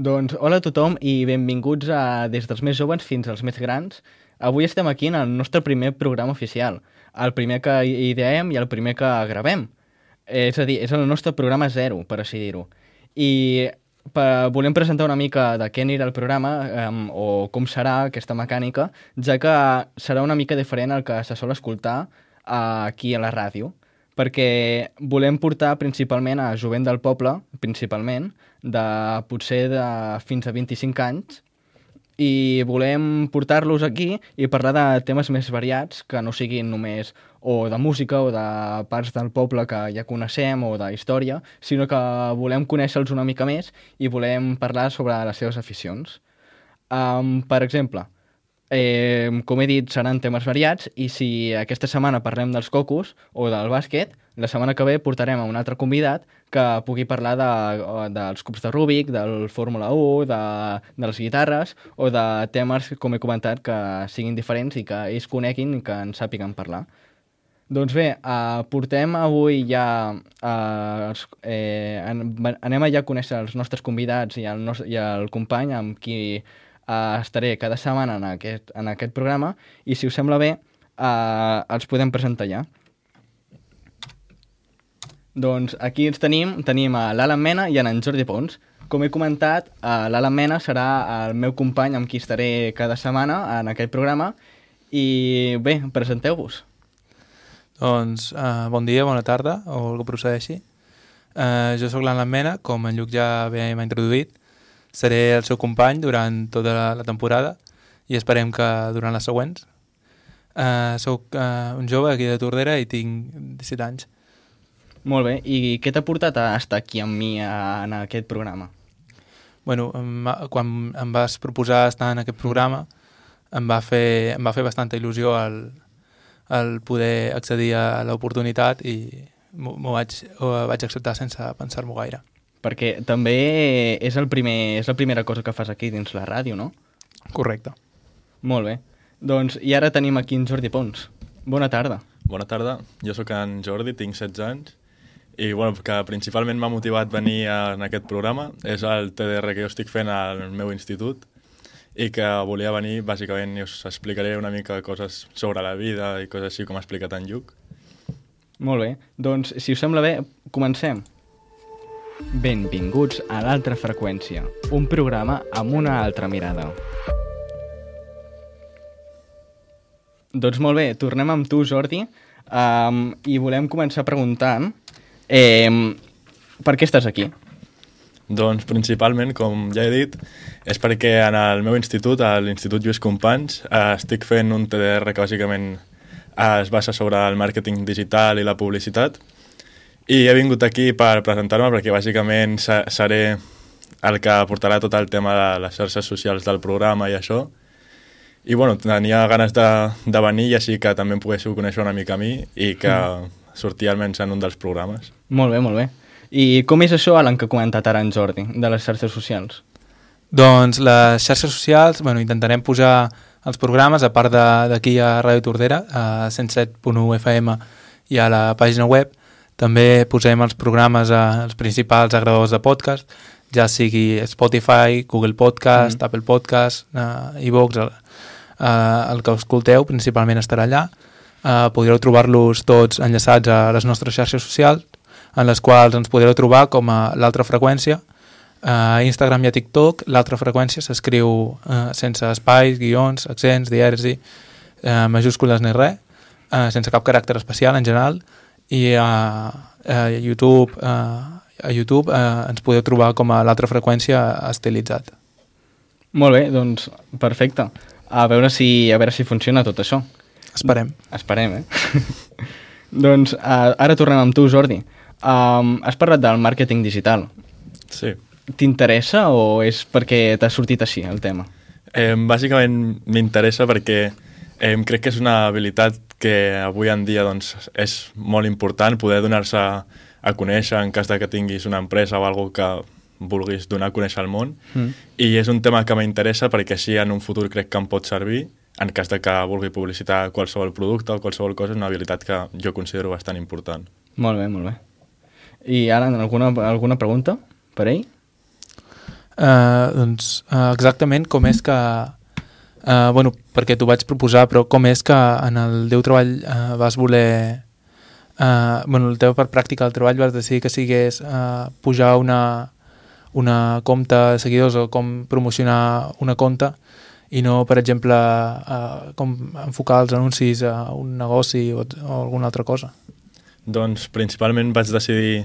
Doncs hola a tothom i benvinguts a, des dels més joves fins als més grans. Avui estem aquí en el nostre primer programa oficial, el primer que ideem i el primer que gravem. És a dir, és el nostre programa zero, per així dir-ho. I per, volem presentar una mica de què anirà el programa um, o com serà aquesta mecànica, ja que serà una mica diferent al que se sol escoltar uh, aquí a la ràdio perquè volem portar principalment a jovent del poble, principalment, de potser de fins a 25 anys, i volem portar-los aquí i parlar de temes més variats, que no siguin només o de música o de parts del poble que ja coneixem o de història, sinó que volem conèixer-los una mica més i volem parlar sobre les seves aficions. Um, per exemple, eh, com he dit, seran temes variats i si aquesta setmana parlem dels cocos o del bàsquet, la setmana que ve portarem a un altre convidat que pugui parlar de, dels cubs de Rubik, del Fórmula 1, de, de les guitarres o de temes, com he comentat, que siguin diferents i que ells coneguin i que en sàpiguen parlar. Doncs bé, uh, portem avui ja... Uh, eh, anem a ja conèixer els nostres convidats i el, nostre, i el company amb qui uh, estaré cada setmana en aquest, en aquest programa i si us sembla bé uh, els podem presentar ja. Doncs aquí ens tenim, tenim a l'Alan Mena i en Jordi Pons. Com he comentat, uh, l'Alan Mena serà el meu company amb qui estaré cada setmana en aquest programa i bé, presenteu-vos. Doncs uh, bon dia, bona tarda, o el que procedeixi. Uh, jo sóc l'Alan Mena, com en Lluc ja bé m'ha introduït. Seré el seu company durant tota la, la temporada i esperem que durant les següents. Uh, soc uh, un jove aquí de Tordera i tinc 17 anys. Molt bé, i què t'ha portat a estar aquí amb mi en aquest programa? Bueno, quan em vas proposar estar en aquest programa em va fer, em va fer bastanta il·lusió el, el poder accedir a l'oportunitat i m'ho vaig, ho vaig acceptar sense pensar-m'ho gaire. Perquè també és, el primer, és la primera cosa que fas aquí dins la ràdio, no? Correcte. Molt bé. Doncs, i ara tenim aquí en Jordi Pons. Bona tarda. Bona tarda. Jo sóc en Jordi, tinc 16 anys i bueno, que principalment m'ha motivat venir a, en aquest programa és el TDR que jo estic fent al meu institut i que volia venir bàsicament i us explicaré una mica coses sobre la vida i coses així com ha explicat en Lluc. Molt bé, doncs si us sembla bé, comencem. Benvinguts a l'altra freqüència, un programa amb una altra mirada. Doncs molt bé, tornem amb tu, Jordi, um, i volem començar preguntant Eh, per què estàs aquí? Doncs principalment, com ja he dit, és perquè en el meu institut, a l'Institut Lluís Companys, eh, estic fent un TDR que bàsicament es basa sobre el màrqueting digital i la publicitat i he vingut aquí per presentar-me perquè bàsicament seré el que portarà tot el tema de les xarxes socials del programa i això i bueno, tenia ganes de, de venir i així que també em poguéssiu conèixer una mica a mi i que mm sortir almenys en un dels programes. Molt bé, molt bé. I com és això, Alan, que ha comentat ara en Jordi, de les xarxes socials? Doncs les xarxes socials, bueno, intentarem posar els programes, a part d'aquí a Ràdio Tordera, a 107.1 FM i a la pàgina web, també posem els programes als principals agradadors de podcast, ja sigui Spotify, Google Podcast, mm. Apple Podcast, uh, iVox, el, uh, el que escolteu principalment estarà allà. Uh, podreu trobar-los tots enllaçats a les nostres xarxes socials, en les quals ens podreu trobar com a l'altra freqüència. A uh, Instagram i a TikTok l'altra freqüència s'escriu uh, sense espais, guions, accents, dièresi, uh, majúscules ni res, uh, sense cap caràcter especial en general, i a, a YouTube, uh, a YouTube uh, ens podeu trobar com a l'altra freqüència estilitzat. Molt bé, doncs perfecte. A veure si, a veure si funciona tot això. Esperem. Esperem, eh? doncs uh, ara tornem amb tu, Jordi. Um, has parlat del màrqueting digital. Sí. T'interessa o és perquè t'ha sortit així el tema? Eh, bàsicament m'interessa perquè eh, crec que és una habilitat que avui en dia doncs, és molt important poder donar-se a conèixer en cas de que tinguis una empresa o alguna que vulguis donar a conèixer al món mm. i és un tema que m'interessa perquè així en un futur crec que em pot servir en cas de que vulgui publicitar qualsevol producte o qualsevol cosa, és una habilitat que jo considero bastant important. Molt bé, molt bé. I ara, alguna, alguna pregunta per ell? Uh, doncs uh, exactament com és que uh, bueno, perquè t'ho vaig proposar però com és que en el teu treball uh, vas voler uh, bueno, el teu per pràctica del treball vas decidir que sigués uh, pujar una, una compte de seguidors o com promocionar una compte i no, per exemple, uh, com enfocar els anuncis a un negoci o, o alguna altra cosa? Doncs principalment vaig decidir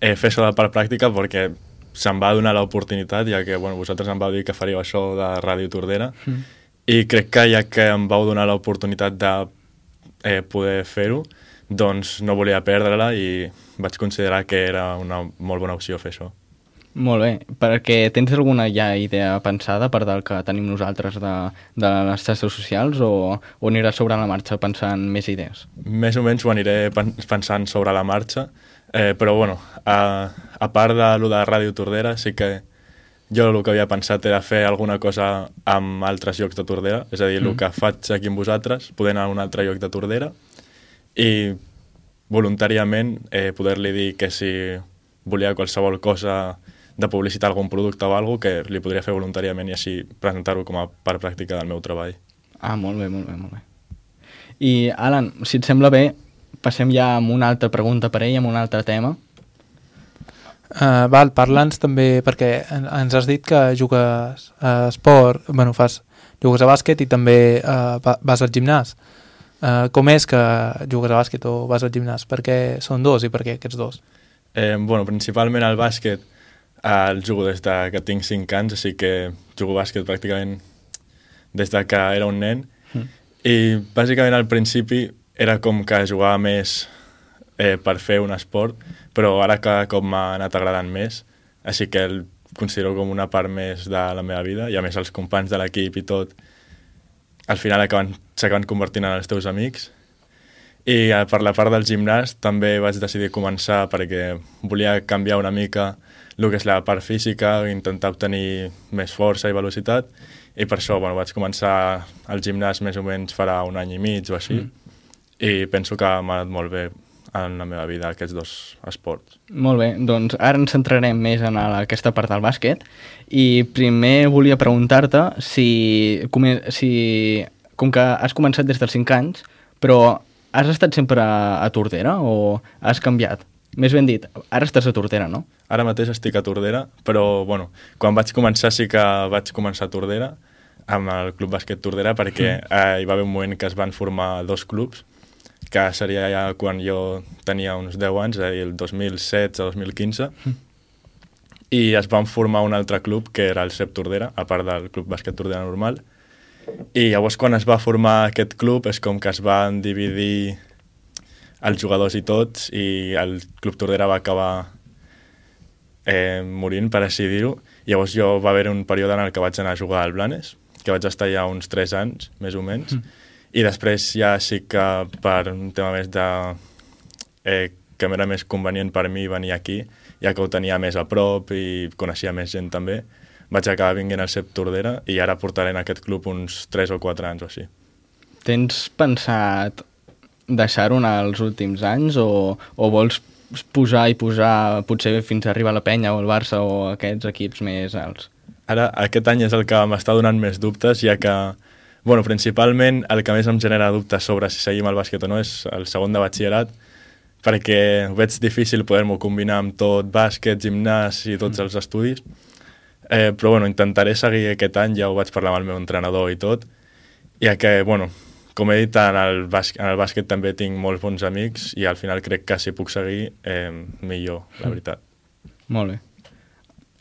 eh, fer això de part pràctica perquè se'm va donar l'oportunitat, ja que bueno, vosaltres em vau dir que faríeu això de Ràdio Tordera, mm. I crec que ja que em vau donar l'oportunitat de eh, poder fer-ho, doncs no volia perdre-la i vaig considerar que era una molt bona opció fer això. Molt bé, perquè tens alguna ja idea pensada per del que tenim nosaltres de, de les xarxes socials o, o aniràs sobre la marxa pensant més idees? Més o menys ho aniré pensant sobre la marxa, Eh, però bueno, a, a part de lo de Ràdio Tordera, sí que jo el que havia pensat era fer alguna cosa amb altres llocs de Tordera, és a dir, mm. el que faig aquí amb vosaltres, poder anar a un altre lloc de Tordera i voluntàriament eh, poder-li dir que si volia qualsevol cosa de publicitar algun producte o alguna que li podria fer voluntàriament i així presentar-ho com a part pràctica del meu treball. Ah, molt bé, molt bé, molt bé. I, Alan, si et sembla bé, passem ja amb una altra pregunta per ell, amb un altre tema. Uh, val, parla'ns també, perquè ens has dit que jugues a esport, bueno, fas, jugues a bàsquet i també uh, vas al gimnàs. Uh, com és que jugues a bàsquet o vas al gimnàs? Per què són dos i per què aquests dos? Eh, bueno, principalment al bàsquet eh, el jugo des de que tinc 5 anys, així que jugo bàsquet pràcticament des de que era un nen. Mm. I bàsicament al principi era com que jugava més eh, per fer un esport, però ara cada cop m'ha anat agradant més, així que el considero com una part més de la meva vida, i a més els companys de l'equip i tot, al final s'acaben convertint en els teus amics. I eh, per la part del gimnàs també vaig decidir començar perquè volia canviar una mica el que és la part física, intentar obtenir més força i velocitat, i per això bueno, vaig començar al gimnàs més o menys farà un any i mig o així, mm i penso que m'ha anat molt bé en la meva vida aquests dos esports. Molt bé, doncs ara ens centrarem més en aquesta part del bàsquet i primer volia preguntar-te si, com, si, com que has començat des dels 5 anys, però has estat sempre a, a Tordera o has canviat? Més ben dit, ara estàs a Tordera, no? Ara mateix estic a Tordera, però bueno, quan vaig començar sí que vaig començar a Tordera, amb el Club Bàsquet Tordera, perquè mm. eh, hi va haver un moment que es van formar dos clubs, que seria ja quan jo tenia uns 10 anys, és a dir, el 2016 o 2015, mm. i es van formar un altre club que era el CEP Tordera, a part del Club Bàsquet Tordera normal, i llavors quan es va formar aquest club és com que es van dividir els jugadors i tots i el Club Tordera va acabar eh, morint, per així dir-ho. Llavors jo va haver un període en el que vaig anar a jugar al Blanes, que vaig estar ja uns 3 anys, més o menys, mm i després ja sí que per un tema més de... Eh, que m'era més convenient per mi venir aquí, ja que ho tenia més a prop i coneixia més gent també, vaig acabar vinguent al CEP Tordera i ara portaré en aquest club uns 3 o 4 anys o així. Tens pensat deixar-ho en els últims anys o, o vols posar i posar potser fins a arribar a la Penya o el Barça o aquests equips més alts? Ara, aquest any és el que m'està donant més dubtes, ja que Bueno, principalment el que més em genera dubtes sobre si seguim el bàsquet o no és el segon de batxillerat, perquè veig difícil poder-m'ho combinar amb tot bàsquet, gimnàs i tots mm. els estudis. Eh, però bueno, intentaré seguir aquest any, ja ho vaig parlar amb el meu entrenador i tot, ja que, bueno, com he dit, en el, bàsquet, en el bàsquet també tinc molts bons amics i al final crec que si puc seguir, eh, millor, la mm. veritat. Molt bé.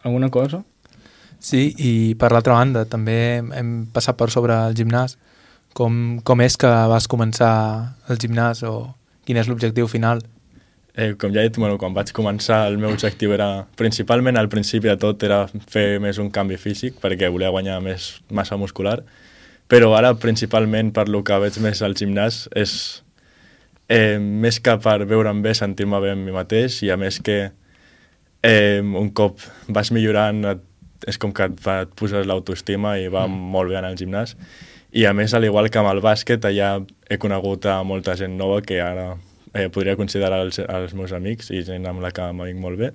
Alguna cosa? Sí, i per l'altra banda, també hem passat per sobre el gimnàs. Com, com és que vas començar el gimnàs o quin és l'objectiu final? Eh, com ja he dit, bueno, quan vaig començar el meu objectiu era, principalment al principi de tot, era fer més un canvi físic perquè volia guanyar més massa muscular, però ara principalment per lo que veig més al gimnàs és eh, més que per veure'm bé, sentir-me bé amb mi mateix i a més que eh, un cop vas millorant et és com que et, et poses l'autoestima i va mm. molt bé en el gimnàs. I a més, al igual que amb el bàsquet, allà he conegut a molta gent nova que ara eh, podria considerar els, els meus amics i gent amb la que m'avinc molt bé.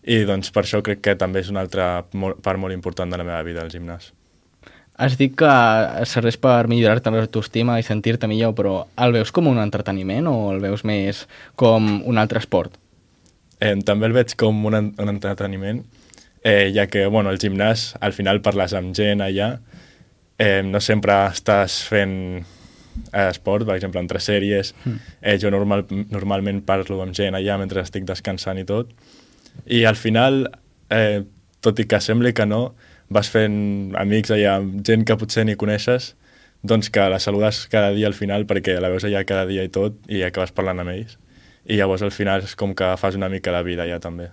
i doncs per això crec que també és una altra molt, part molt important de la meva vida, el gimnàs. Has dit que serveix per millorar-te l'autoestima i sentir-te millor, però el veus com un entreteniment o el veus més com un altre esport? Eh, també el veig com un, un entreteniment, eh, ja que bueno, el gimnàs al final parles amb gent allà, eh, no sempre estàs fent eh, esport, per exemple, entre sèries. Mm. Eh, jo normal, normalment parlo amb gent allà mentre estic descansant i tot. I al final, eh, tot i que sembli que no, vas fent amics allà, gent que potser ni coneixes, doncs que la saludes cada dia al final perquè la veus allà cada dia i tot i acabes parlant amb ells. I llavors al final és com que fas una mica de vida allà també.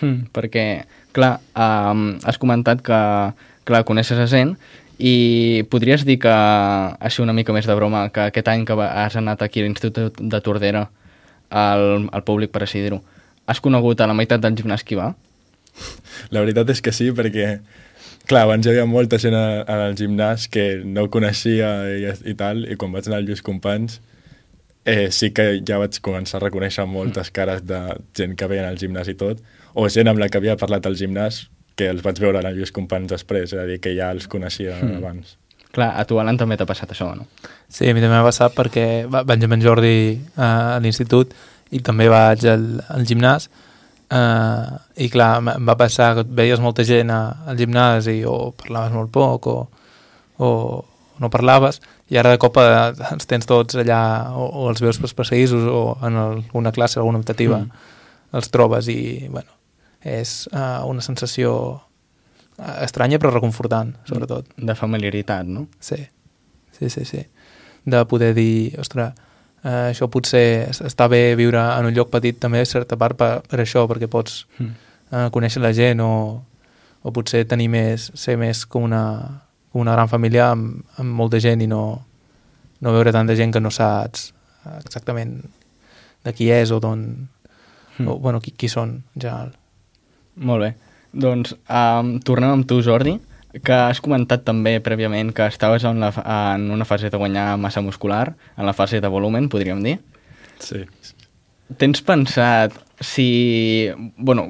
Hmm, perquè, clar, um, has comentat que, clar, coneixes a gent i podries dir que, així una mica més de broma, que aquest any que has anat aquí a l'Institut de Tordera al, al públic, per així dir-ho, has conegut a la meitat del gimnàs que va? La veritat és que sí, perquè Clar, abans hi havia molta gent al gimnàs que no coneixia i, i tal, i quan vaig anar al Lluís Companys eh, sí que ja vaig començar a reconèixer moltes cares de gent que veien al gimnàs i tot, o gent amb la que havia parlat al gimnàs que els vaig veure al Lluís Companys després, és a dir, que ja els coneixia mm. abans. Clar, a tu, Alan, també t'ha passat això, no? Sí, a mi també m'ha passat perquè vaig amb en Jordi eh, a l'institut i també vaig al, al gimnàs, Uh, I clar, em va passar que veies molta gent a, al gimnàs i o parlaves molt poc o, o no parlaves i ara de cop eh, ens tens tots allà o, o els veus pels passadissos o en alguna classe, alguna optativa mm. els trobes i bueno, és uh, una sensació estranya però reconfortant, sobretot. De familiaritat, no? Sí, sí, sí, sí. De poder dir, ostres, eh, això potser està bé viure en un lloc petit també a certa part per, per això, perquè pots mm. eh, conèixer la gent o, o potser tenir més, ser més com una, com una gran família amb, amb molta gent i no, no veure tanta gent que no saps exactament de qui és o d'on mm. o, bueno, qui, qui són en general. Molt bé. Doncs um, tornem amb tu, Jordi que has comentat també prèviament que estaves en, la, en una fase de guanyar massa muscular, en la fase de volumen, podríem dir. Sí. Tens pensat si... Bueno,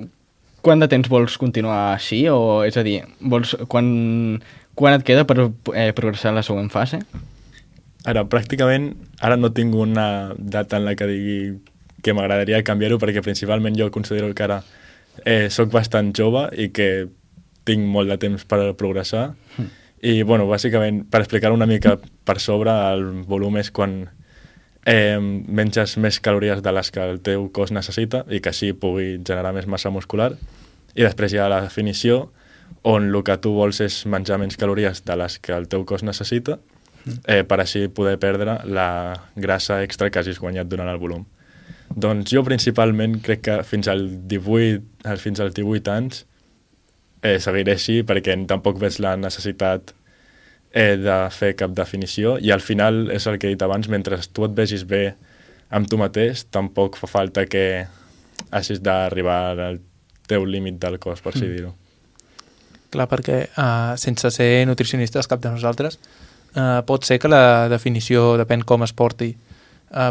quant de temps vols continuar així? O, és a dir, vols, quan, quan et queda per eh, progressar en la següent fase? Ara, pràcticament, ara no tinc una data en la que digui que m'agradaria canviar-ho, perquè principalment jo considero que ara eh, sóc bastant jove i que tinc molt de temps per progressar mm. i, bueno, bàsicament, per explicar una mica per sobre, el volum és quan eh, menges més calories de les que el teu cos necessita i que així pugui generar més massa muscular i després hi ha la definició on el que tu vols és menjar menys calories de les que el teu cos necessita mm. eh, per així poder perdre la grassa extra que hagis guanyat durant el volum. Doncs jo principalment crec que fins al 18, fins als 18 anys eh, seguiré així perquè tampoc veig la necessitat eh, de fer cap definició i al final és el que he dit abans, mentre tu et vegis bé amb tu mateix, tampoc fa falta que hagis d'arribar al teu límit del cos, per així mm. dir-ho. Clar, perquè uh, sense ser nutricionistes cap de nosaltres, uh, pot ser que la definició, depèn com es porti, uh,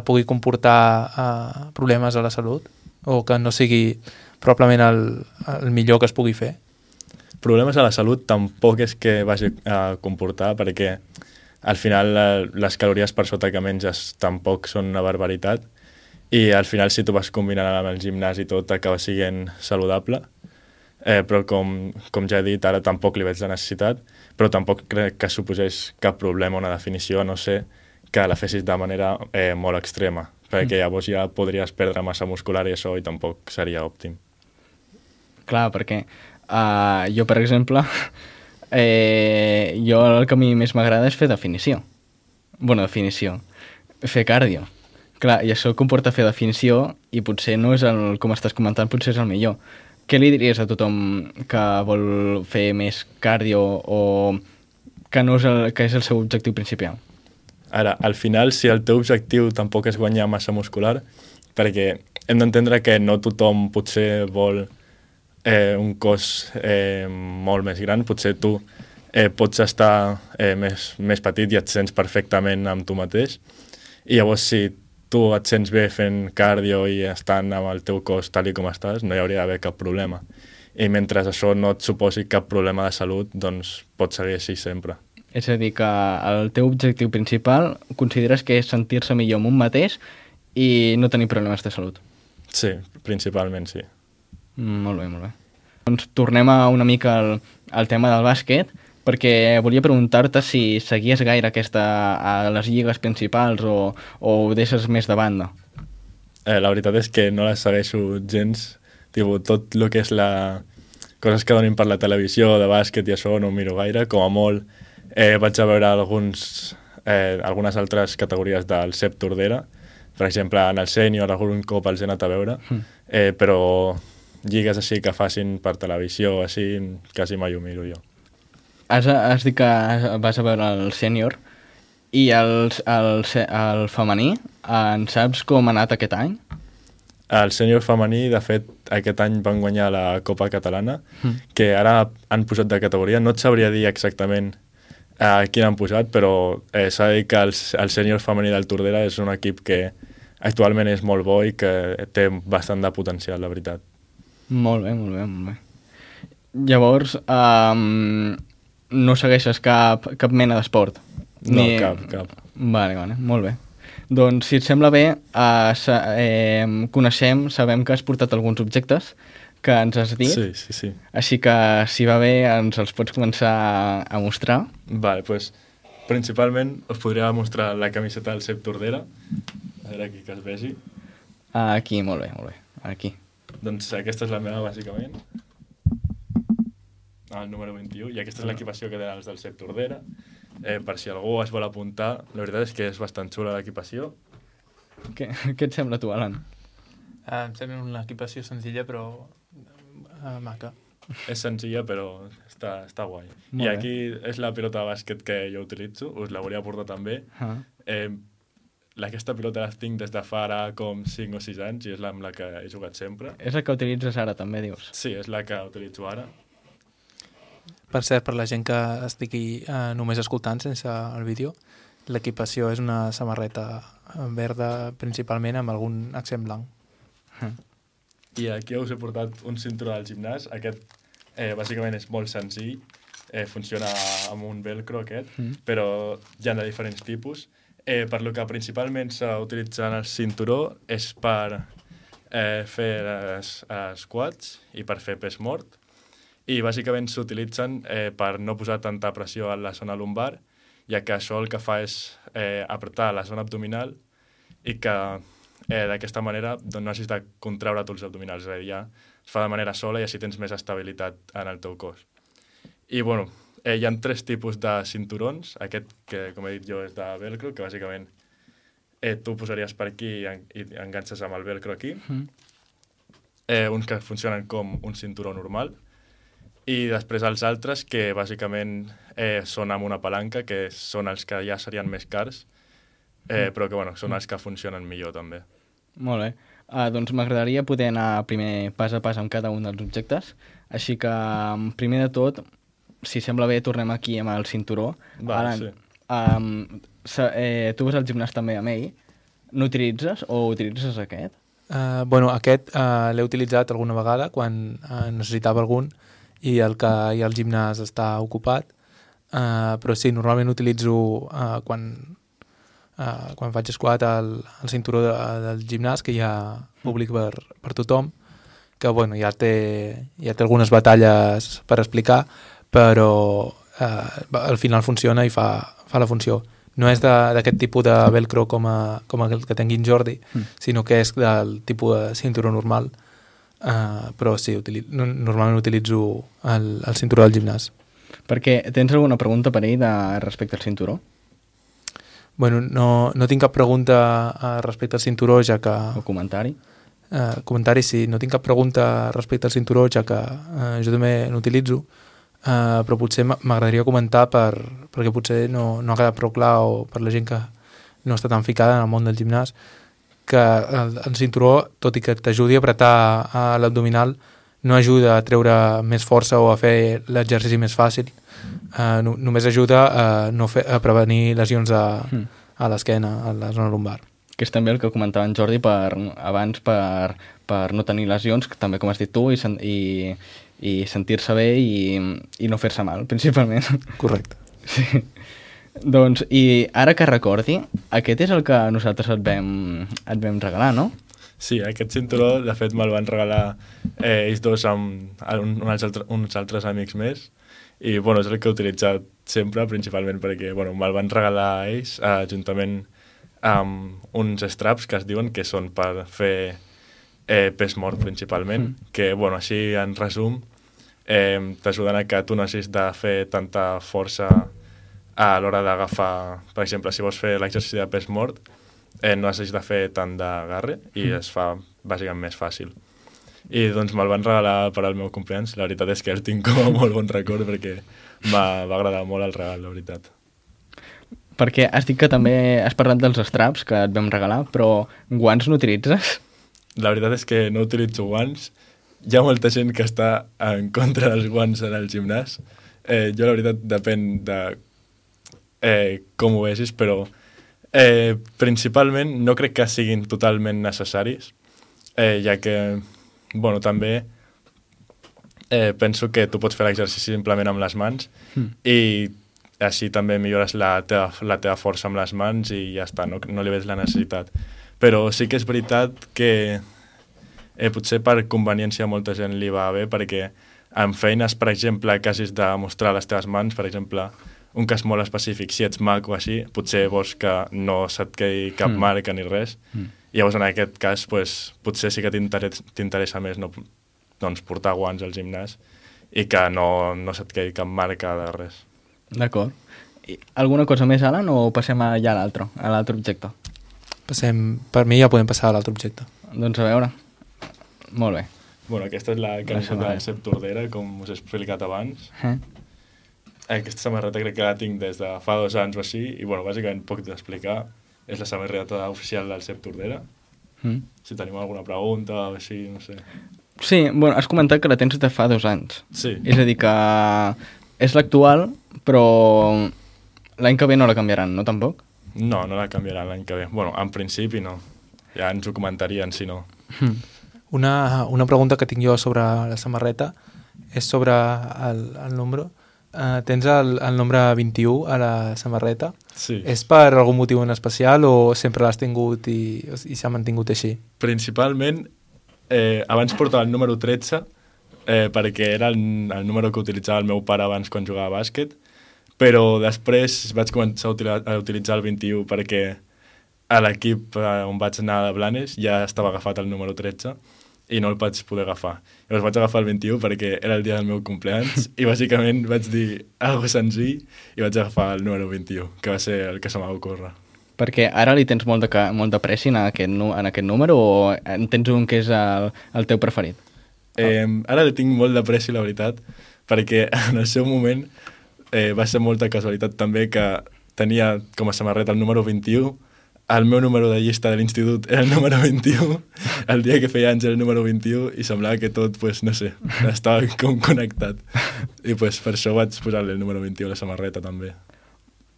pugui comportar uh, problemes a la salut o que no sigui probablement el, el millor que es pugui fer. Problemes a la salut tampoc és que vagi a comportar perquè al final les calories per sota que menges tampoc són una barbaritat i al final si tu vas combinant amb el gimnàs i tot acaba sent saludable. Eh, però com, com ja he dit ara tampoc li veig la necessitat però tampoc crec que suposés cap problema una definició no ser que la fessis de manera eh, molt extrema perquè mm. llavors ja podries perdre massa muscular i això i tampoc seria òptim. Clar, perquè Uh, jo, per exemple, eh, jo el que a mi més m'agrada és fer definició. Bona definició. Fer cardio. Clar, i això comporta fer definició i potser no és el, com estàs comentant, potser és el millor. Què li diries a tothom que vol fer més cardio o que, no és el, que és el seu objectiu principal? Ara, al final, si el teu objectiu tampoc és guanyar massa muscular, perquè hem d'entendre que no tothom potser vol eh, un cos eh, molt més gran, potser tu eh, pots estar eh, més, més petit i et sents perfectament amb tu mateix. I llavors, si tu et sents bé fent cardio i estant amb el teu cos tal i com estàs, no hi hauria d'haver cap problema. i mentre això no et suposi cap problema de salut, doncs pots seguir així sempre. És a dir, que el teu objectiu principal consideres que és sentir-se millor amb un mateix i no tenir problemes de salut. Sí, principalment sí. Mm, molt bé, molt bé. Doncs tornem a una mica al, al tema del bàsquet, perquè volia preguntar-te si seguies gaire aquesta, a les lligues principals o, o ho deixes més de banda. Eh, la veritat és que no les segueixo gens. Tipo, tot el que és la... coses que donin per la televisió, de bàsquet i això, no ho miro gaire. Com a molt eh, vaig a veure alguns, eh, algunes altres categories del CEP Tordera. Per exemple, en el sènior algun cop els he anat a veure, eh, però lligues així que facin per televisió, així, quasi mai ho miro jo. Has, has dit que vas a veure el sènior i el, el, el femení, en saps com ha anat aquest any? El sènior femení, de fet, aquest any van guanyar la Copa Catalana, mm. que ara han posat de categoria. No et sabria dir exactament a quin han posat, però eh, s'ha de dir que el, el sènior femení del Tordera és un equip que actualment és molt bo i que té bastant de potencial, la veritat. Molt bé, molt bé, molt bé. Llavors, um, no segueixes cap, cap mena d'esport? No, Ni... cap, cap. Vale, vale, molt bé. Doncs, si et sembla bé, eh, sa, eh, coneixem, sabem que has portat alguns objectes que ens has dit. Sí, sí, sí. Així que, si va bé, ens els pots començar a mostrar. Vale, doncs, principalment us podria mostrar la camiseta del Cep Tordera. A veure aquí que es vegi. Aquí, molt bé, molt bé. Aquí. Doncs aquesta és la meva, bàsicament. El número 21. I aquesta és l'equipació que tenen els del Cep Tordera. Eh, per si algú es vol apuntar, la veritat és que és bastant xula l'equipació. Què, què et sembla tu, Alan? Uh, em sembla una equipació senzilla però uh, maca. És senzilla però està, està guai. Molt I bé. aquí és la pilota de bàsquet que jo utilitzo, us la volia portar també. Ah. Eh, aquesta pilota la tinc des de fa ara com 5 o 6 anys i és la amb la que he jugat sempre. És el que utilitzes ara, també, dius? Sí, és la que utilitzo ara. Per cert, per la gent que estigui eh, només escoltant sense el vídeo, l'equipació és una samarreta verda principalment amb algun accent blanc. I aquí us he portat un cinturó del gimnàs. Aquest, eh, bàsicament, és molt senzill. Eh, funciona amb un velcro, aquest, Mm. però hi ha de diferents tipus. Eh, per lo que principalment s'utilitza en el cinturó és per eh, fer es, squats i per fer pes mort. I bàsicament s'utilitzen eh, per no posar tanta pressió a la zona lumbar, ja que això el que fa és eh, apretar la zona abdominal i que eh, d'aquesta manera doncs, no hagis de contraure tots els abdominals, és a dir, ja es fa de manera sola i així tens més estabilitat en el teu cos. I, bueno, eh, hi ha tres tipus de cinturons. Aquest, que com he dit jo, és de velcro, que bàsicament eh, tu posaries per aquí i, en, i enganxes amb el velcro aquí. Mm. Eh, uns que funcionen com un cinturó normal. I després els altres, que bàsicament eh, són amb una palanca, que són els que ja serien més cars, eh, però que bueno, són els que funcionen millor també. Molt bé. Uh, doncs m'agradaria poder anar primer pas a pas amb cada un dels objectes. Així que, um, primer de tot, si sembla bé, tornem aquí amb el cinturó. Va, Alan, sí. um, sa, eh, tu vas al gimnàs també amb ell. N'utilitzes o utilitzes aquest? Uh, bueno, aquest uh, l'he utilitzat alguna vegada quan uh, necessitava algun i el que hi ha al gimnàs està ocupat, uh, però sí, normalment utilitzo uh, quan, uh, quan faig squat el, el cinturó de, del gimnàs, que hi ha públic per, per tothom, que bueno, ja, té, ja té algunes batalles per explicar, però uh, al final funciona i fa, fa la funció. No és d'aquest tipus de velcro com, a, com el que tingui en Jordi, Mm. sinó que és del tipus de cinturó normal, uh, però sí, utili no, normalment utilitzo el, el cinturó del gimnàs. Perquè tens alguna pregunta per ell de, respecte al cinturó? Bueno, no, no tinc cap pregunta uh, respecte al cinturó, ja que... O comentari? Uh, comentari, sí. No tinc cap pregunta respecte al cinturó, ja que uh, jo també n'utilitzo, uh, però potser m'agradaria comentar per, perquè potser no, no ha quedat prou clar o per la gent que no està tan ficada en el món del gimnàs, que el, el cinturó, tot i que t'ajudi a apretar a l'abdominal, no ajuda a treure més força o a fer l'exercici més fàcil. No, només ajuda a, no fer, a prevenir lesions a, Mm. a l'esquena, a la zona lumbar. Que és també el que comentava en Jordi per, abans per, per no tenir lesions, que també com has dit tu, i, sen- i, i sentir-se bé i, i no fer-se mal, principalment. Correcte. Sí. Doncs, i ara que recordi, aquest és el que nosaltres et vam, et vam regalar, no? Sí, aquest cinturó, de fet, me'l van regalar eh, ells dos amb un, uns, altres, uns altres amics més i bueno, és el que he utilitzat sempre, principalment perquè bueno, me'l van regalar ells eh, juntament amb uns straps que es diuen que són per fer eh, pes mort principalment, mm. que bueno, així en resum eh, t'ajuden a que tu no hagis de fer tanta força a l'hora d'agafar, per exemple, si vols fer l'exercici de pes mort, eh, no has de fer tant d'agarre i mm. es fa bàsicament més fàcil. I doncs me'l van regalar per al meu compleanys. La veritat és que el tinc com a molt bon record perquè va agradar molt el regal, la veritat. Perquè has dit que també has parlat dels straps que et vam regalar, però guants no utilitzes? La veritat és que no utilitzo guants. Hi ha molta gent que està en contra dels guants en el gimnàs. Eh, jo, la veritat, depèn de eh, com ho vegis, però Eh, principalment no crec que siguin totalment necessaris, eh, ja que, bueno, també eh, penso que tu pots fer l'exercici simplement amb les mans mm. i així també millores la teva, la teva força amb les mans i ja està, no, no li veig la necessitat. Però sí que és veritat que eh, potser per conveniència molta gent li va bé perquè en feines, per exemple, que hagis de mostrar les teves mans, per exemple, un cas molt específic, si ets mag o així, potser vols que no se't quedi cap mm. marca ni res. Mm. I llavors, en aquest cas, pues, potser sí que t'interessa més no, doncs, portar guants al gimnàs i que no, no se't quedi cap marca de res. D'acord. Alguna cosa més, Alan, o passem a ja a l'altre, a l'altre objecte? Passem, per mi ja podem passar a l'altre objecte. Doncs a veure. Molt bé. Bueno, aquesta és la camiseta de Sepp Tordera, com us he explicat abans. Eh? Aquesta samarreta crec que la tinc des de fa dos anys o així, i bueno, bàsicament poc d'explicar. És la samarreta oficial del CEP Tordera. Mm. Si tenim alguna pregunta o així, no sé. Sí, bueno, has comentat que la tens de fa dos anys. Sí. És a dir, que és l'actual, però l'any que ve no la canviaran, no tampoc? No, no la canviaran l'any que ve. Bueno, en principi no. Ja ens ho comentarien, si no. Mm. Una, una pregunta que tinc jo sobre la samarreta és sobre el, el número Uh, tens el, el nombre 21 a la samarreta. Sí. És per algun motiu en especial o sempre l'has tingut i, i s'ha mantingut així? Principalment, eh, abans portava el número 13 eh, perquè era el, el número que utilitzava el meu pare abans quan jugava a bàsquet, però després vaig començar a, utilitzar, a utilitzar el 21 perquè a l'equip eh, on vaig anar de Blanes ja estava agafat el número 13 i no el vaig poder agafar. Llavors vaig agafar el 21 perquè era el dia del meu compleans i bàsicament vaig dir algo senzill i vaig agafar el número 21, que va ser el que se m'ha ocórrer. Perquè ara li tens molt de, molt de pressi en aquest, en aquest número o en tens un que és el, el teu preferit? Eh, ara li tinc molt de pressi, la veritat, perquè en el seu moment eh, va ser molta casualitat també que tenia com a samarreta el número 21 el meu número de llista de l'institut era el número 21, el dia que feia anys era el número 21 i semblava que tot, pues, no sé, estava com connectat. I pues, per això vaig posar-li el número 21 a la samarreta també.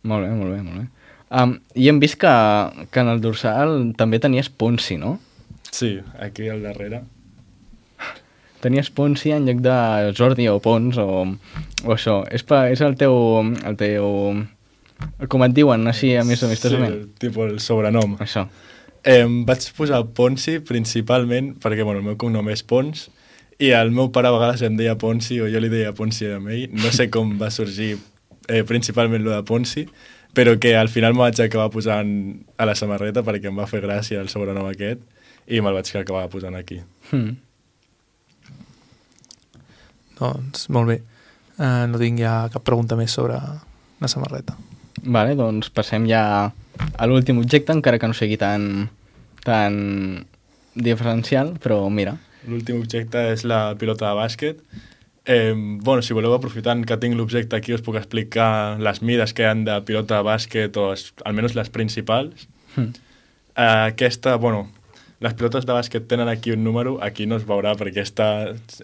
Molt bé, molt bé, molt bé. Um, I hem vist que, que en el dorsal també tenies Ponsi, no? Sí, aquí al darrere. Tenies Ponsi en lloc de Jordi o Pons o, o això. És, pa, és el teu, el teu com et diuen, així, a més amistosament? Sí, tipus el sobrenom. Això. Eh, vaig posar Ponsi principalment perquè bueno, el meu cognom és Pons i el meu pare a vegades em deia Ponsi o jo li deia Ponsi a ell. No sé com va sorgir eh, principalment lo de Ponsi, però que al final me vaig acabar posant a la samarreta perquè em va fer gràcia el sobrenom aquest i me'l vaig acabar posant aquí. Hmm. Doncs molt bé. Uh, no tinc ja cap pregunta més sobre la samarreta. Vale, doncs passem ja a l'últim objecte, encara que no sigui tan, tan diferencial, però mira. L'últim objecte és la pilota de bàsquet. Eh, bueno, si voleu, aprofitant que tinc l'objecte aquí, us puc explicar les mides que hi han de pilota de bàsquet, o es, almenys les principals. Mm. Eh, aquesta, bueno, les pilotes de bàsquet tenen aquí un número, aquí no es veurà perquè està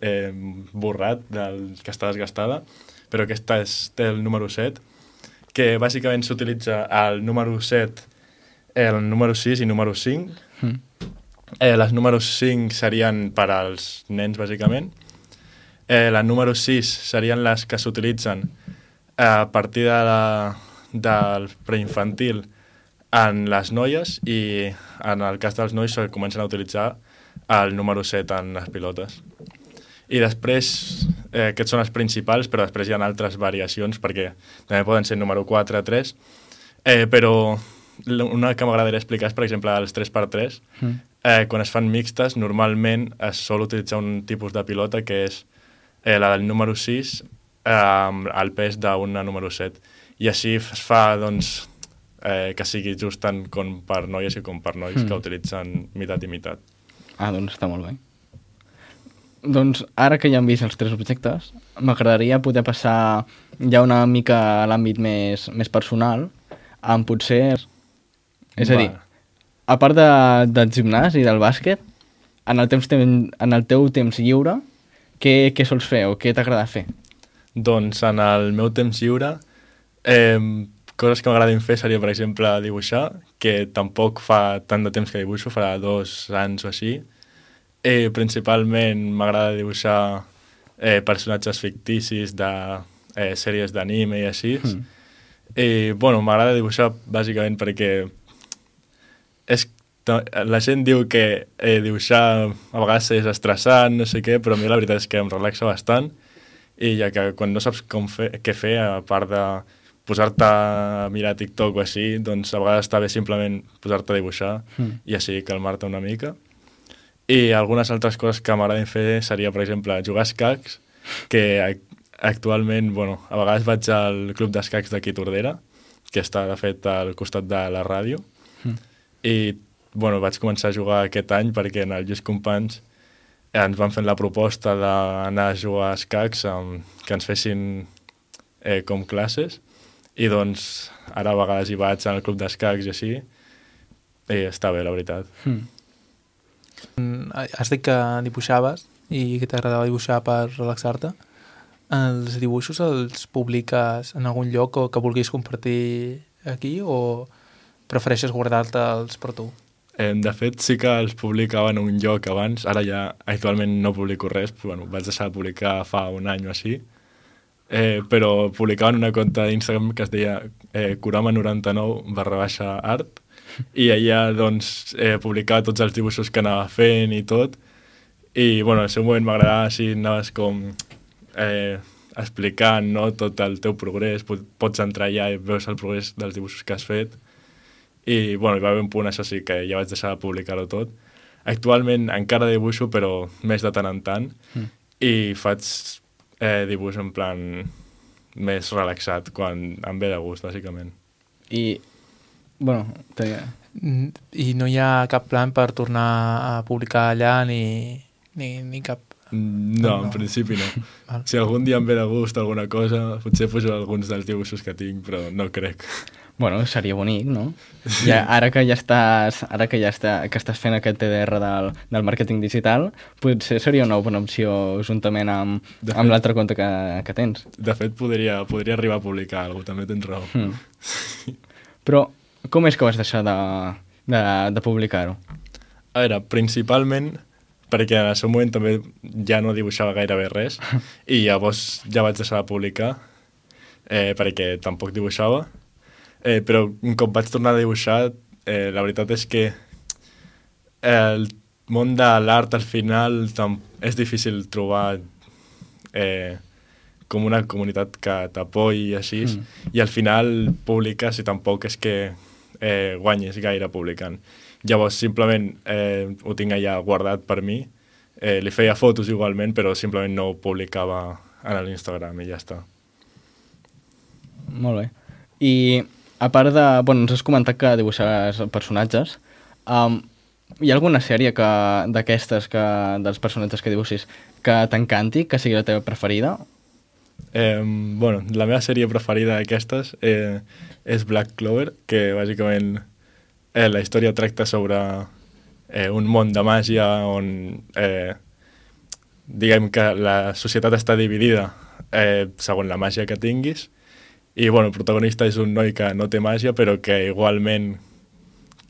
eh, borrat, del, que està desgastada, però aquesta és, té el número 7 que bàsicament s'utilitza el número 7, el número 6 i número 5. Mm. Eh, les números 5 serien per als nens, bàsicament. Eh, la número 6 serien les que s'utilitzen a partir de la, del preinfantil en les noies i en el cas dels nois comencen a utilitzar el número 7 en les pilotes. I després, eh, aquests són els principals, però després hi ha altres variacions perquè també poden ser número 4, 3, eh, però una que m'agradaria explicar és, per exemple, els 3x3. Mm. Eh, quan es fan mixtes, normalment es sol utilitzar un tipus de pilota que és eh, la del número 6 eh, amb el pes d'una número 7. I així es fa, doncs, eh, que sigui just tant com per noies i com per nois mm. que utilitzen mitat i mitat. Ah, doncs està molt bé. Doncs ara que ja hem vist els tres objectes, m'agradaria poder passar ja una mica a l'àmbit més, més personal, amb potser és a dir, a part de, del gimnàs i del bàsquet, en el, temps, en el teu temps lliure, què, què sols fer o què t'agrada fer? Doncs en el meu temps lliure, eh, coses que m'agradin fer seria, per exemple, dibuixar, que tampoc fa tant de temps que dibuixo, farà dos anys o així. Eh, principalment m'agrada dibuixar eh, personatges ficticis de eh, sèries d'anime i així. Mm. I, bueno, m'agrada dibuixar bàsicament perquè és, la gent diu que eh, dibuixar a vegades és estressant, no sé què, però a mi la veritat és que em relaxa bastant i ja que quan no saps com fer, què fer, a part de posar-te a mirar TikTok o així, doncs a vegades està bé simplement posar-te a dibuixar mm. i així calmar-te una mica. I algunes altres coses que m'agraden fer seria, per exemple, jugar a escacs, que actualment, bueno, a vegades vaig al club d'escacs d'aquí Tordera, que està, de fet, al costat de la ràdio, mm i bueno, vaig començar a jugar aquest any perquè en el Lluís Companys ens van fer la proposta d'anar a jugar a escacs amb, que ens fessin eh, com classes. I doncs ara a vegades hi vaig al club d'escacs i així i està bé, la veritat. Mm, has dit que dibuixaves i que t'agradava dibuixar per relaxar-te. Els dibuixos els publiques en algun lloc o que vulguis compartir aquí o prefereixes guardar-te'ls per tu? Eh, de fet, sí que els publicava en un lloc abans, ara ja actualment no publico res, però bueno, vaig deixar de publicar fa un any o així, eh, però publicava en una compte d'Instagram que es deia eh, Kurama99 barra baixa art, i allà doncs eh, publicava tots els dibuixos que anava fent i tot, i bueno, en el seu moment m'agradava així, anaves com eh, explicant no, tot el teu progrés, pots entrar allà i veus el progrés dels dibuixos que has fet, i bueno, hi va haver un punt, això sí, que ja vaig deixar de publicar-ho tot. Actualment encara dibuixo, però més de tant en tant, mm. i faig eh, dibuix en plan més relaxat, quan em ve de gust, bàsicament. I, bueno, te... Mm, I no hi ha cap plan per tornar a publicar allà ni, ni, ni cap... Mm, no, no, en principi no. Si algun dia em ve de gust alguna cosa, potser poso alguns dels dibuixos que tinc, però no crec. Bueno, seria bonic, no? Sí. Ja, ara que ja estàs, ara que ja està, que estàs fent aquest TDR del, del màrqueting digital, potser seria una bona opció juntament amb, fet, amb l'altre compte que, que tens. De fet, podria, podria arribar a publicar alguna cosa, també tens raó. Mm. Però com és que vas deixar de, de, de publicar-ho? A veure, principalment perquè en el seu moment també ja no dibuixava gairebé res i llavors ja vaig deixar de publicar eh, perquè tampoc dibuixava Eh, però un cop vaig tornar a dibuixar, eh, la veritat és que el món de l'art al final és difícil trobar eh, com una comunitat que t'apoyi i així, mm. i al final publiques i tampoc és que eh, guanyes gaire publicant. Llavors, simplement eh, ho tinc allà guardat per mi, eh, li feia fotos igualment, però simplement no ho publicava en l'Instagram i ja està. Molt bé. I a part de... Bueno, ens has comentat que dibuixaràs personatges. Um, hi ha alguna sèrie que d'aquestes, que, dels personatges que dibuixis, que t'encanti, que sigui la teva preferida? Eh, bueno, la meva sèrie preferida d'aquestes eh, és Black Clover, que bàsicament eh, la història tracta sobre eh, un món de màgia on eh, diguem que la societat està dividida eh, segons la màgia que tinguis i bueno, el protagonista és un noi que no té màgia, però que igualment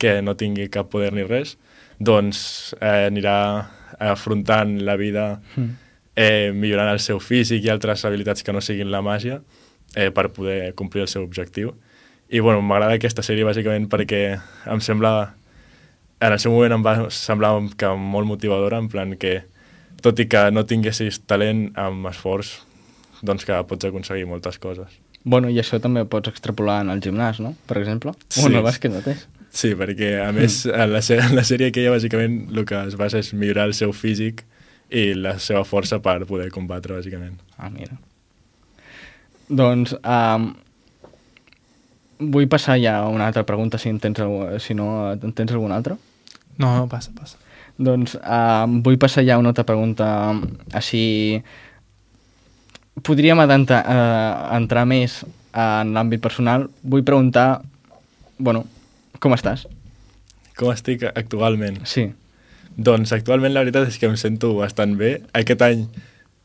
que no tingui cap poder ni res, doncs eh, anirà afrontant la vida mm. Eh, millorant el seu físic i altres habilitats que no siguin la màgia eh, per poder complir el seu objectiu. I bueno, m'agrada aquesta sèrie bàsicament perquè em sembla... En el seu moment em va semblar que molt motivadora, en plan que tot i que no tinguessis talent amb esforç, doncs que pots aconseguir moltes coses. Bueno, i això també pots extrapolar en el gimnàs, no? Per exemple. Sí. O en el bàsquet mateix. Sí, perquè a més en la, en la sèrie aquella bàsicament el que es basa és millorar el seu físic i la seva força per poder combatre bàsicament. Ah, mira. Doncs, um, vull passar ja a una altra pregunta, si, en tens, si no en tens alguna altra. No, no, passa, passa. Doncs uh, vull passar ja a una altra pregunta um, així... Podríem adentrar, uh, entrar més en l'àmbit personal. Vull preguntar, bueno, com estàs? Com estic actualment? Sí. Doncs actualment la veritat és que em sento bastant bé. Aquest any,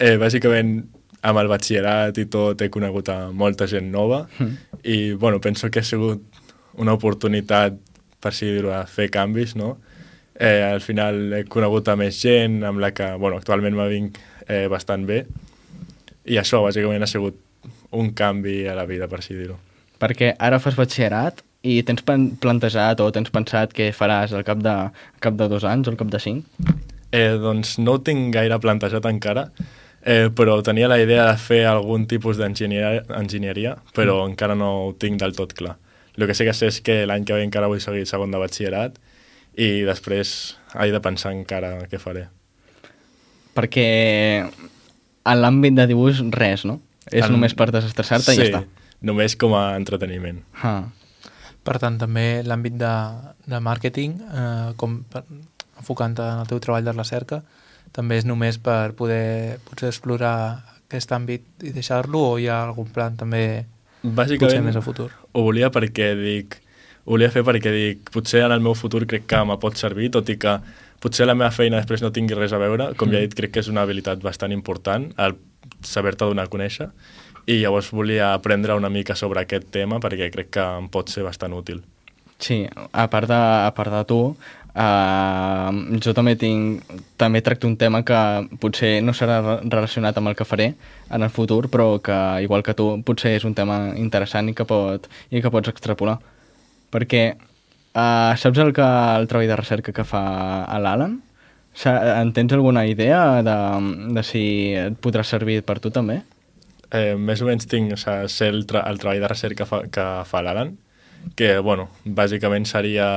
eh, bàsicament, amb el batxillerat i tot, he conegut a molta gent nova Mm. i, bueno, penso que ha sigut una oportunitat, per així dir-ho, a fer canvis, no? Eh, al final he conegut a més gent amb la que, bueno, actualment me vinc eh, bastant bé i això, bàsicament, ha sigut un canvi a la vida, per així dir-ho. Perquè ara fas batxillerat i tens plantejat o tens pensat què faràs al cap de, al cap de dos anys o al cap de cinc? Eh, doncs no ho tinc gaire plantejat encara, eh, però tenia la idea de fer algun tipus d'enginyeria, enginyeria, però mm. encara no ho tinc del tot clar. El que sí que sé és que l'any que ve encara vull seguir segon de batxillerat i després he de pensar encara què faré. Perquè en l'àmbit de dibuix res, no? És En- només per desestressar-te sí, i ja està. només com a entreteniment. Ah. Per tant, també l'àmbit de, de màrqueting, eh, com per, enfocant en el teu treball de recerca, també és només per poder potser explorar aquest àmbit i deixar-lo o hi ha algun plan també potser Bàsicament més a futur? ho volia perquè dic ho volia fer perquè dic, potser en el meu futur crec que me pot servir, tot i que potser la meva feina després no tingui res a veure, com ja he dit, crec que és una habilitat bastant important, el saber-te donar a conèixer, i llavors volia aprendre una mica sobre aquest tema perquè crec que em pot ser bastant útil. Sí, a part de, a part de tu, uh, jo també tinc també tracto un tema que potser no serà re- relacionat amb el que faré en el futur, però que, igual que tu, potser és un tema interessant i que, pot, i que pots extrapolar. Perquè uh, saps el, que, el treball de recerca que fa l'Alan? En tens alguna idea de, de si et podrà servir per tu també? Eh, més o menys tinc, o sigui, sé el, tra el treball de recerca fa que fa l'Alan, que, bueno, bàsicament seria,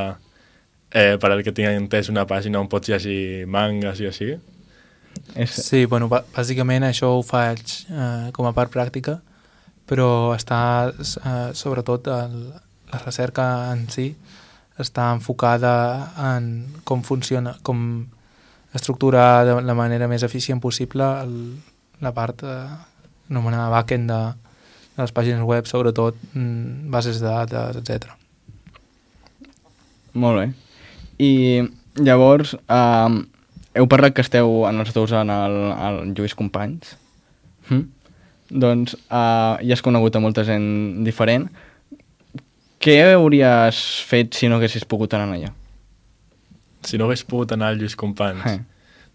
eh, per al que tinc entès, una pàgina on pots llegir mangas i així. És, Sí, bueno, bà- bàsicament això ho faig eh, com a part pràctica, però està, eh, sobretot, el, la recerca en si està enfocada en com funciona, com estructurar de la manera més eficient possible el, la part eh, anomenada backend de, de les pàgines web, sobretot mm, bases de dades, etc. Molt bé. I llavors, um, heu parlat que esteu en els dos en el, el Lluís Companys. Hm? Doncs uh, ja has conegut a molta gent diferent. Què hauries fet si no haguessis pogut anar allà? Si no hagués pogut anar al Lluís Companys, Eh.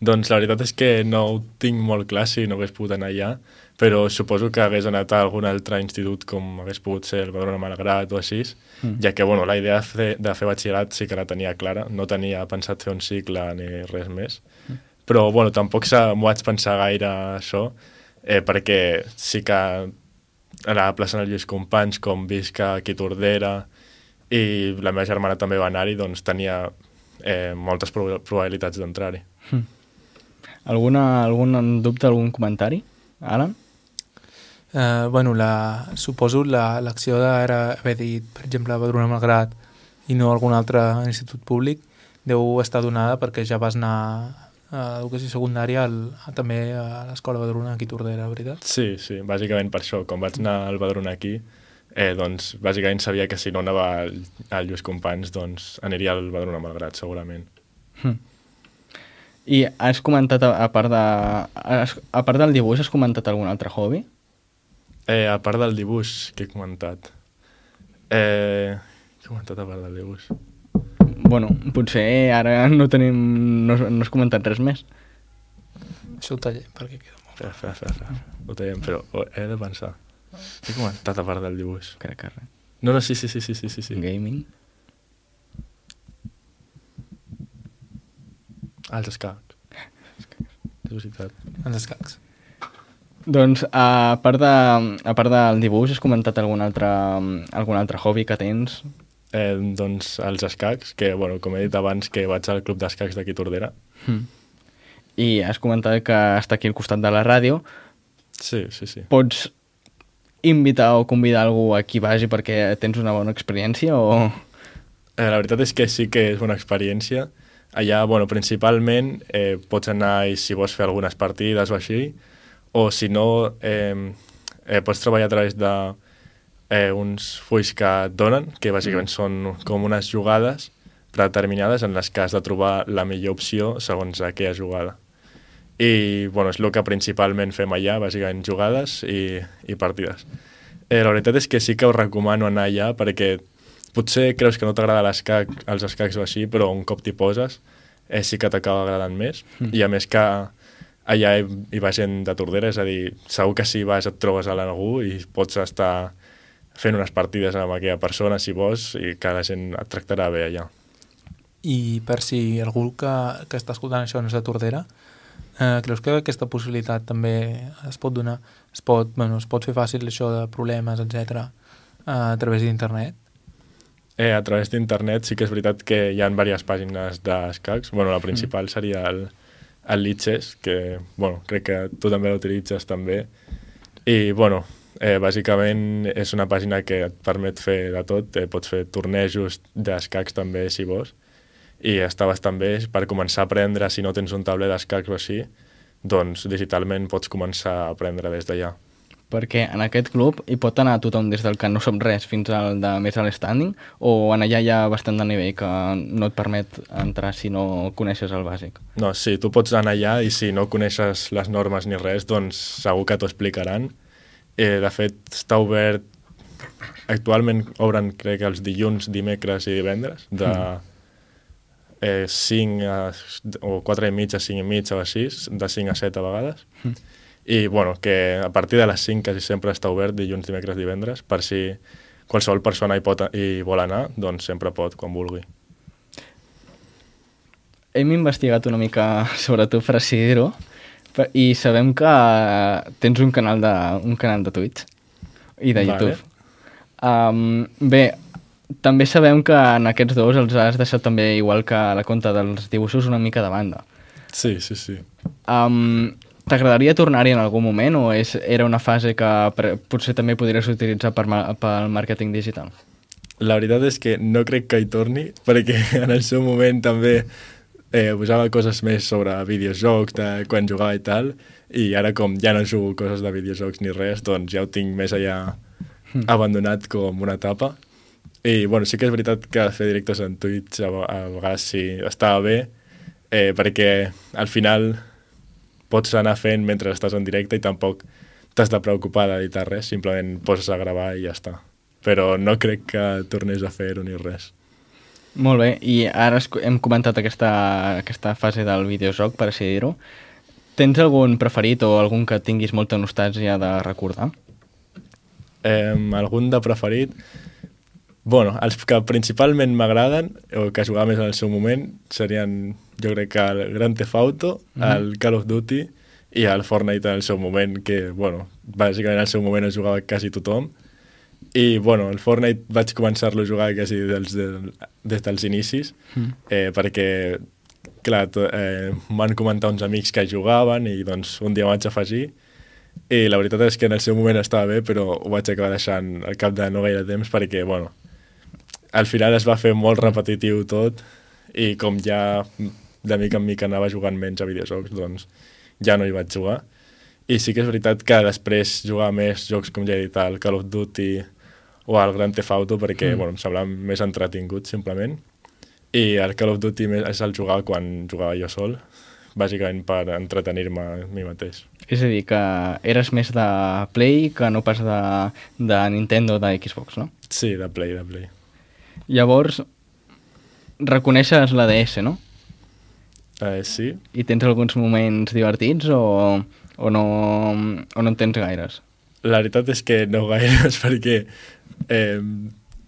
doncs la veritat és que no ho tinc molt clar si no hagués pogut anar allà, però suposo que hagués anat a algun altre institut com hagués pogut ser el Badrona Malgrat o així, Mm. ja que bueno, la idea de fer, de fer batxillerat sí que la tenia clara, no tenia pensat fer un cicle ni res més, però bueno, tampoc m'ho vaig pensar gaire això, eh, perquè sí que a la plaça del Lluís Companys, com visc aquí a Tordera, i la meva germana també va anar-hi, doncs tenia eh, moltes proba- probabilitats d'entrar-hi. Alguna, algun dubte, algun comentari? Alan? Eh, bueno, la, suposo la- l'acció d'ara haver dit, per exemple, Badruna Malgrat i no algun altre institut públic deu estar donada perquè ja vas anar a educació secundària al, a, també a l'escola Badruna aquí a Tordera, veritat? Sí, sí, bàsicament per això. Com vaig anar al Badruna aquí, eh, doncs bàsicament sabia que si no anava al, al Lluís Companys, doncs aniria al Badruna Malgrat, segurament. Hm. I has comentat, a, part, de, a part del dibuix, has comentat algun altre hobby? Eh, a part del dibuix que he comentat. Eh, què he comentat a part del dibuix? Bueno, potser ara no tenim... No, no has comentat res més. Això ho tallem perquè queda molt. Espera, espera, espera, espera. Ho teiem, però ho he de pensar. He comentat a part del dibuix. Crec que res. No, no, sí, sí, sí, sí, sí, sí. sí. Gaming. Ah, els escacs. És veritat. Els escacs. Doncs, a part, de, a part del dibuix, has comentat algun altre, algun altre hobby que tens? Eh, doncs els escacs, que, bueno, com he dit abans, que vaig al club d'escacs d'aquí Tordera. Mm. I has comentat que està aquí al costat de la ràdio. Sí, sí, sí. Pots invitar o convidar algú a qui vagi perquè tens una bona experiència o... Eh, la veritat és que sí que és una experiència. Allà, bueno, principalment eh, pots anar i si vols fer algunes partides o així, o si no, eh, eh, pots treballar a través de eh, uns fulls que et donen, que bàsicament són com unes jugades predeterminades en les que has de trobar la millor opció segons aquella jugada. I bueno, és el que principalment fem allà, bàsicament jugades i, i partides. Eh, la veritat és que sí que us recomano anar allà perquè potser creus que no t'agrada l'escac, els escacs o així, però un cop t'hi poses eh, sí que t'acaba agradant més. Mm. I a més que allà hi, hi va gent de Tordera, és a dir, segur que si vas et trobes a algú i pots estar fent unes partides amb aquella persona si vols i que la gent et tractarà bé allà. I per si algú que, que està escoltant això no és de Tordera, eh, creus que aquesta possibilitat també es pot donar? Es pot, bueno, es pot fer fàcil això de problemes, etc a través d'internet? Eh, a través d'internet sí que és veritat que hi ha diverses pàgines d'escacs. Bueno, la principal mm. seria el, el Liches, que bueno, crec que tu també l'utilitzes també. I, bueno, eh, bàsicament és una pàgina que et permet fer de tot. Eh, pots fer tornejos d'escacs també, si vols. I està bastant bé per començar a aprendre, si no tens un tabler d'escacs o així, doncs digitalment pots començar a aprendre des d'allà perquè en aquest club hi pot anar tothom des del que no som res fins al de més a l'standing o en allà hi ha bastant de nivell que no et permet entrar si no coneixes el bàsic? No, sí, tu pots anar allà i si no coneixes les normes ni res, doncs segur que t'ho explicaran. Eh, de fet, està obert... Actualment obren, crec que els dilluns, dimecres i divendres, de mm. eh, 5 a, o 4 i mig a 5 i mig o així, de 5 a 7 a vegades. Mm i bueno, que a partir de les 5 quasi sempre està obert dilluns, dimecres, divendres, per si qualsevol persona hi, pot, hi vol anar, doncs sempre pot, quan vulgui. Hem investigat una mica sobre tu per decidir-ho i sabem que tens un canal de, un canal de Twitch i de YouTube. Vale. Um, bé, també sabem que en aquests dos els has deixat també, igual que la conta dels dibuixos, una mica de banda. Sí, sí, sí. Um, T'agradaria tornar-hi en algun moment o és, era una fase que per, potser també podries utilitzar per, pel màrqueting digital? La veritat és que no crec que hi torni, perquè en el seu moment també eh, posava coses més sobre videojocs, de quan jugava i tal, i ara com ja no jugo coses de videojocs ni res, doncs ja ho tinc més allà mm. abandonat com una etapa. I bueno, sí que és veritat que fer directes en Twitch a, a vegades sí estava bé, eh, perquè al final pots anar fent mentre estàs en directe i tampoc t'has de preocupar d'editar res, simplement poses a gravar i ja està. Però no crec que tornés a fer-ho ni res. Molt bé, i ara hem comentat aquesta, aquesta fase del videojoc, per així dir-ho. Tens algun preferit o algun que tinguis molta nostàlgia de recordar? Eh, algun de preferit? Bueno, els que principalment m'agraden, o que jugava més en el seu moment, serien jo crec que el Grand Theft Auto, mm -hmm. el Call of Duty i el Fortnite en el seu moment, que, bueno, bàsicament en el seu moment es jugava quasi tothom. I, bueno, el Fortnite vaig començar-lo a jugar quasi dels, de, des dels inicis, mm. eh, perquè, clar, eh, m'han comentat uns amics que jugaven i, doncs, un dia vaig afegir i la veritat és que en el seu moment estava bé, però ho vaig acabar deixant al cap de no gaire temps perquè, bueno, al final es va fer molt repetitiu tot i com ja de mica en mica anava jugant menys a videojocs, doncs ja no hi vaig jugar. I sí que és veritat que després jugar més jocs com ja he dit, el Call of Duty o el Grand Theft Auto, perquè mm. bueno, em semblava més entretingut, simplement. I el Call of Duty és el jugar quan jugava jo sol, bàsicament per entretenir-me a mi mateix. És a dir, que eres més de Play que no pas de, de Nintendo o de Xbox, no? Sí, de Play, de Play. Llavors, reconeixes la DS, no? Eh, sí. I tens alguns moments divertits o O no, o no en tens gaires? La veritat és que no gaires, perquè eh,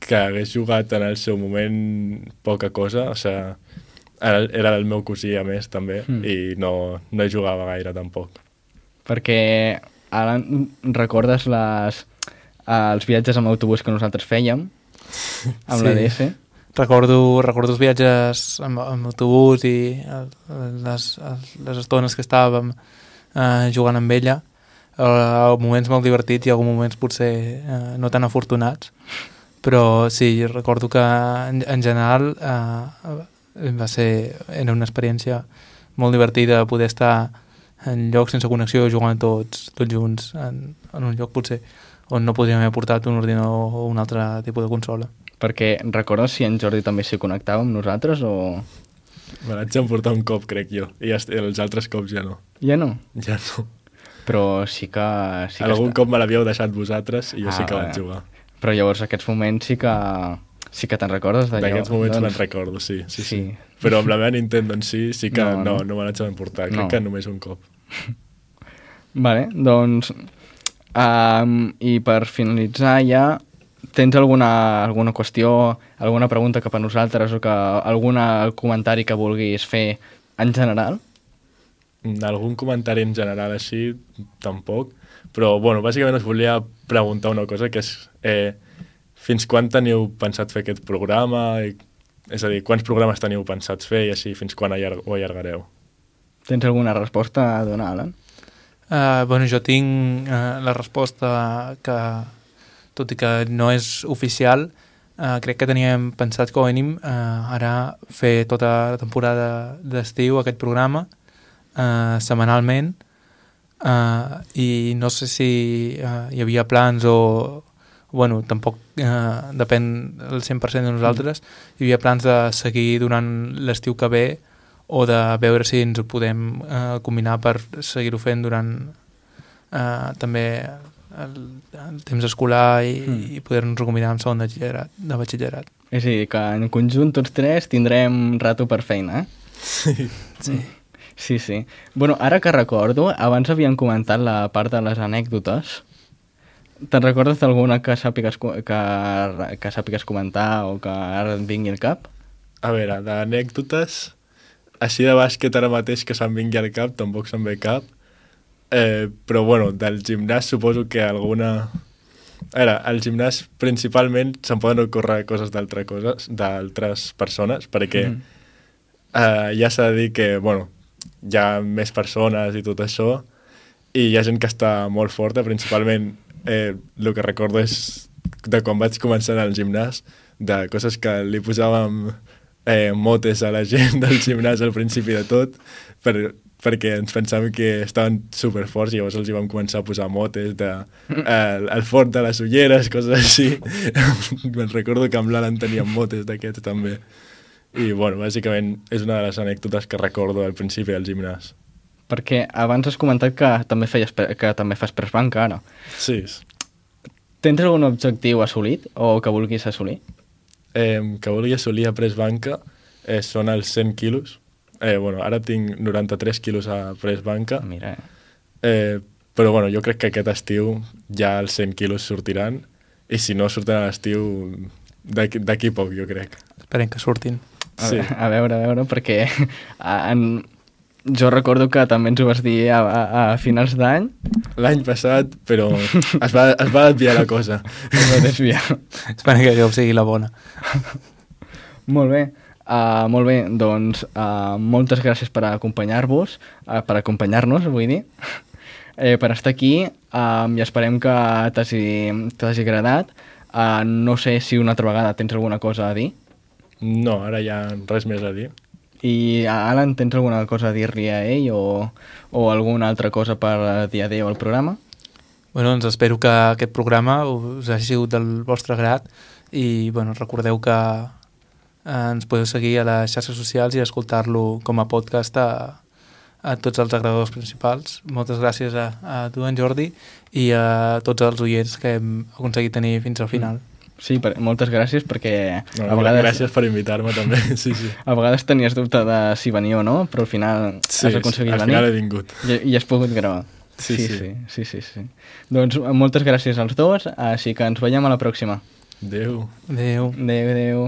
que hagués jugat en el seu moment poca cosa, o sigui, era, era el meu cosí a més també, Mm. i no, no jugava gaire tampoc. Perquè ara recordes les, els viatges amb autobús que nosaltres fèiem amb Sí. la DS? Recordo, recordo els viatges amb, amb autobús i les, les estones que estàvem eh, jugant amb ella. Eh, moments molt divertits i alguns moments potser eh, no tan afortunats. Però sí, recordo que en, en general eh, va ser, era una experiència molt divertida poder estar en llocs sense connexió jugant tots, tots junts en, en un lloc potser on no podríem haver portat un ordinador o un altre tipus de consola. Perquè recordes si en Jordi també s'hi connectava amb nosaltres o... Me l'haig emportar un cop, crec jo, i els altres cops ja no. Ja no? Ja no. Però sí que... Sí que Algun està- cop me l'havíeu deixat vosaltres i jo Ah, sí que vaig jugar. Però llavors aquests moments sí que... Sí que te'n recordes d'allò? D'aquests moments doncs? me'n recordo, sí, sí, sí, Sí. Però amb la meva Nintendo en sí, sí que No, no, no. no, me l'haig emportar, crec No. que només un cop. Vale, doncs... Um, I per finalitzar ja, tens alguna, alguna qüestió, alguna pregunta cap a nosaltres o que algun comentari que vulguis fer en general? Algun comentari en general així, tampoc. Però, bueno, bàsicament us volia preguntar una cosa, que és eh, fins quan teniu pensat fer aquest programa? I, és a dir, quants programes teniu pensats fer i així fins quan allar ho allargareu? Tens alguna resposta a donar, Alan? Uh, bueno, jo tinc uh, la resposta que, tot i que no és oficial, uh, crec que teníem pensat com a mínim uh, ara fer tota la temporada d'estiu aquest programa uh, setmanalment uh, i no sé si uh, hi havia plans o bueno, tampoc uh, depèn el 100% de nosaltres hi havia plans de seguir durant l'estiu que ve o de veure si ens ho podem eh, combinar per seguir-ho fent durant eh, també el, el temps escolar i, Mm. i poder-nos-ho combinar amb segon de batxillerat, de batxillerat. És a dir, que en conjunt tots tres tindrem rato per feina, eh? Sí. Sí, sí. Bueno, ara que recordo, abans havien comentat la part de les anècdotes. Te'n recordes d'alguna que sàpigues, que, que sàpigues comentar o que ara et vingui al cap? A veure, d'anècdotes, així de bàsquet ara mateix que se'm vingui al cap, tampoc se'm ve cap. Eh, però, bueno, del gimnàs suposo que alguna... A veure, al gimnàs principalment se'n poden ocórrer coses d'altres coses, d'altres persones, perquè Mhm. eh, ja s'ha de dir que, bueno, hi ha més persones i tot això, i hi ha gent que està molt forta, principalment eh, el que recordo és de quan vaig començar al gimnàs, de coses que li posàvem eh, motes a la gent del gimnàs al principi de tot, per, perquè ens pensàvem que estaven superforts i llavors els hi vam començar a posar motes de eh, el fort de les ulleres, coses així. Me'n recordo que amb l'Alan teníem motes d'aquests també. I, bueno, bàsicament és una de les anècdotes que recordo al principi del gimnàs. Perquè abans has comentat que també, feies, que també fas press banca ara. Sí. Tens algun objectiu assolit o que vulguis assolir? Eh, que vulgui assolir a pres banca eh, són els 100 quilos. Eh, bueno, ara tinc 93 quilos a pres banca, Mira, eh, però bueno, jo crec que aquest estiu ja els 100 quilos sortiran i si no surten a l'estiu d'aquí d'aquí poc, jo crec. Esperem que surtin. a, Sí. a veure, a veure, perquè en, jo recordo que també ens ho vas dir a, a, a finals d'any, L'any passat, però es va, es va desviar la cosa. ens va desviar. Esperem que això sigui la bona. Molt bé. Uh, molt bé, doncs uh, moltes gràcies per acompanyar-vos, uh, per acompanyar-nos, vull dir, eh, per estar aquí um, i esperem que t'hagi agradat. Uh, no sé si una altra vegada tens alguna cosa a dir. No, ara ja res més a dir. I a Alan, tens alguna cosa a dir-li a ell o, o alguna altra cosa per dir adéu al programa? Bueno, doncs espero que aquest programa us hagi sigut del vostre grat i bueno, recordeu que eh, ens podeu seguir a les xarxes socials i escoltar-lo com a podcast a, a tots els agradadors principals. Moltes gràcies a, a tu, en Jordi, i a tots els oients que hem aconseguit tenir fins al final. Sí, per, moltes gràcies perquè No, a, vegades, Gràcies per invitar-me també. Sí, sí. a vegades tenies dubte de si venia o no, però al final sí has aconseguit al venir final he vingut. i, i has pogut gravar. Sí, sí, sí. sí, sí, sí, sí. Doncs moltes gràcies als dos, així que ens veiem a la pròxima. Adéu. Adéu. Adéu, adéu.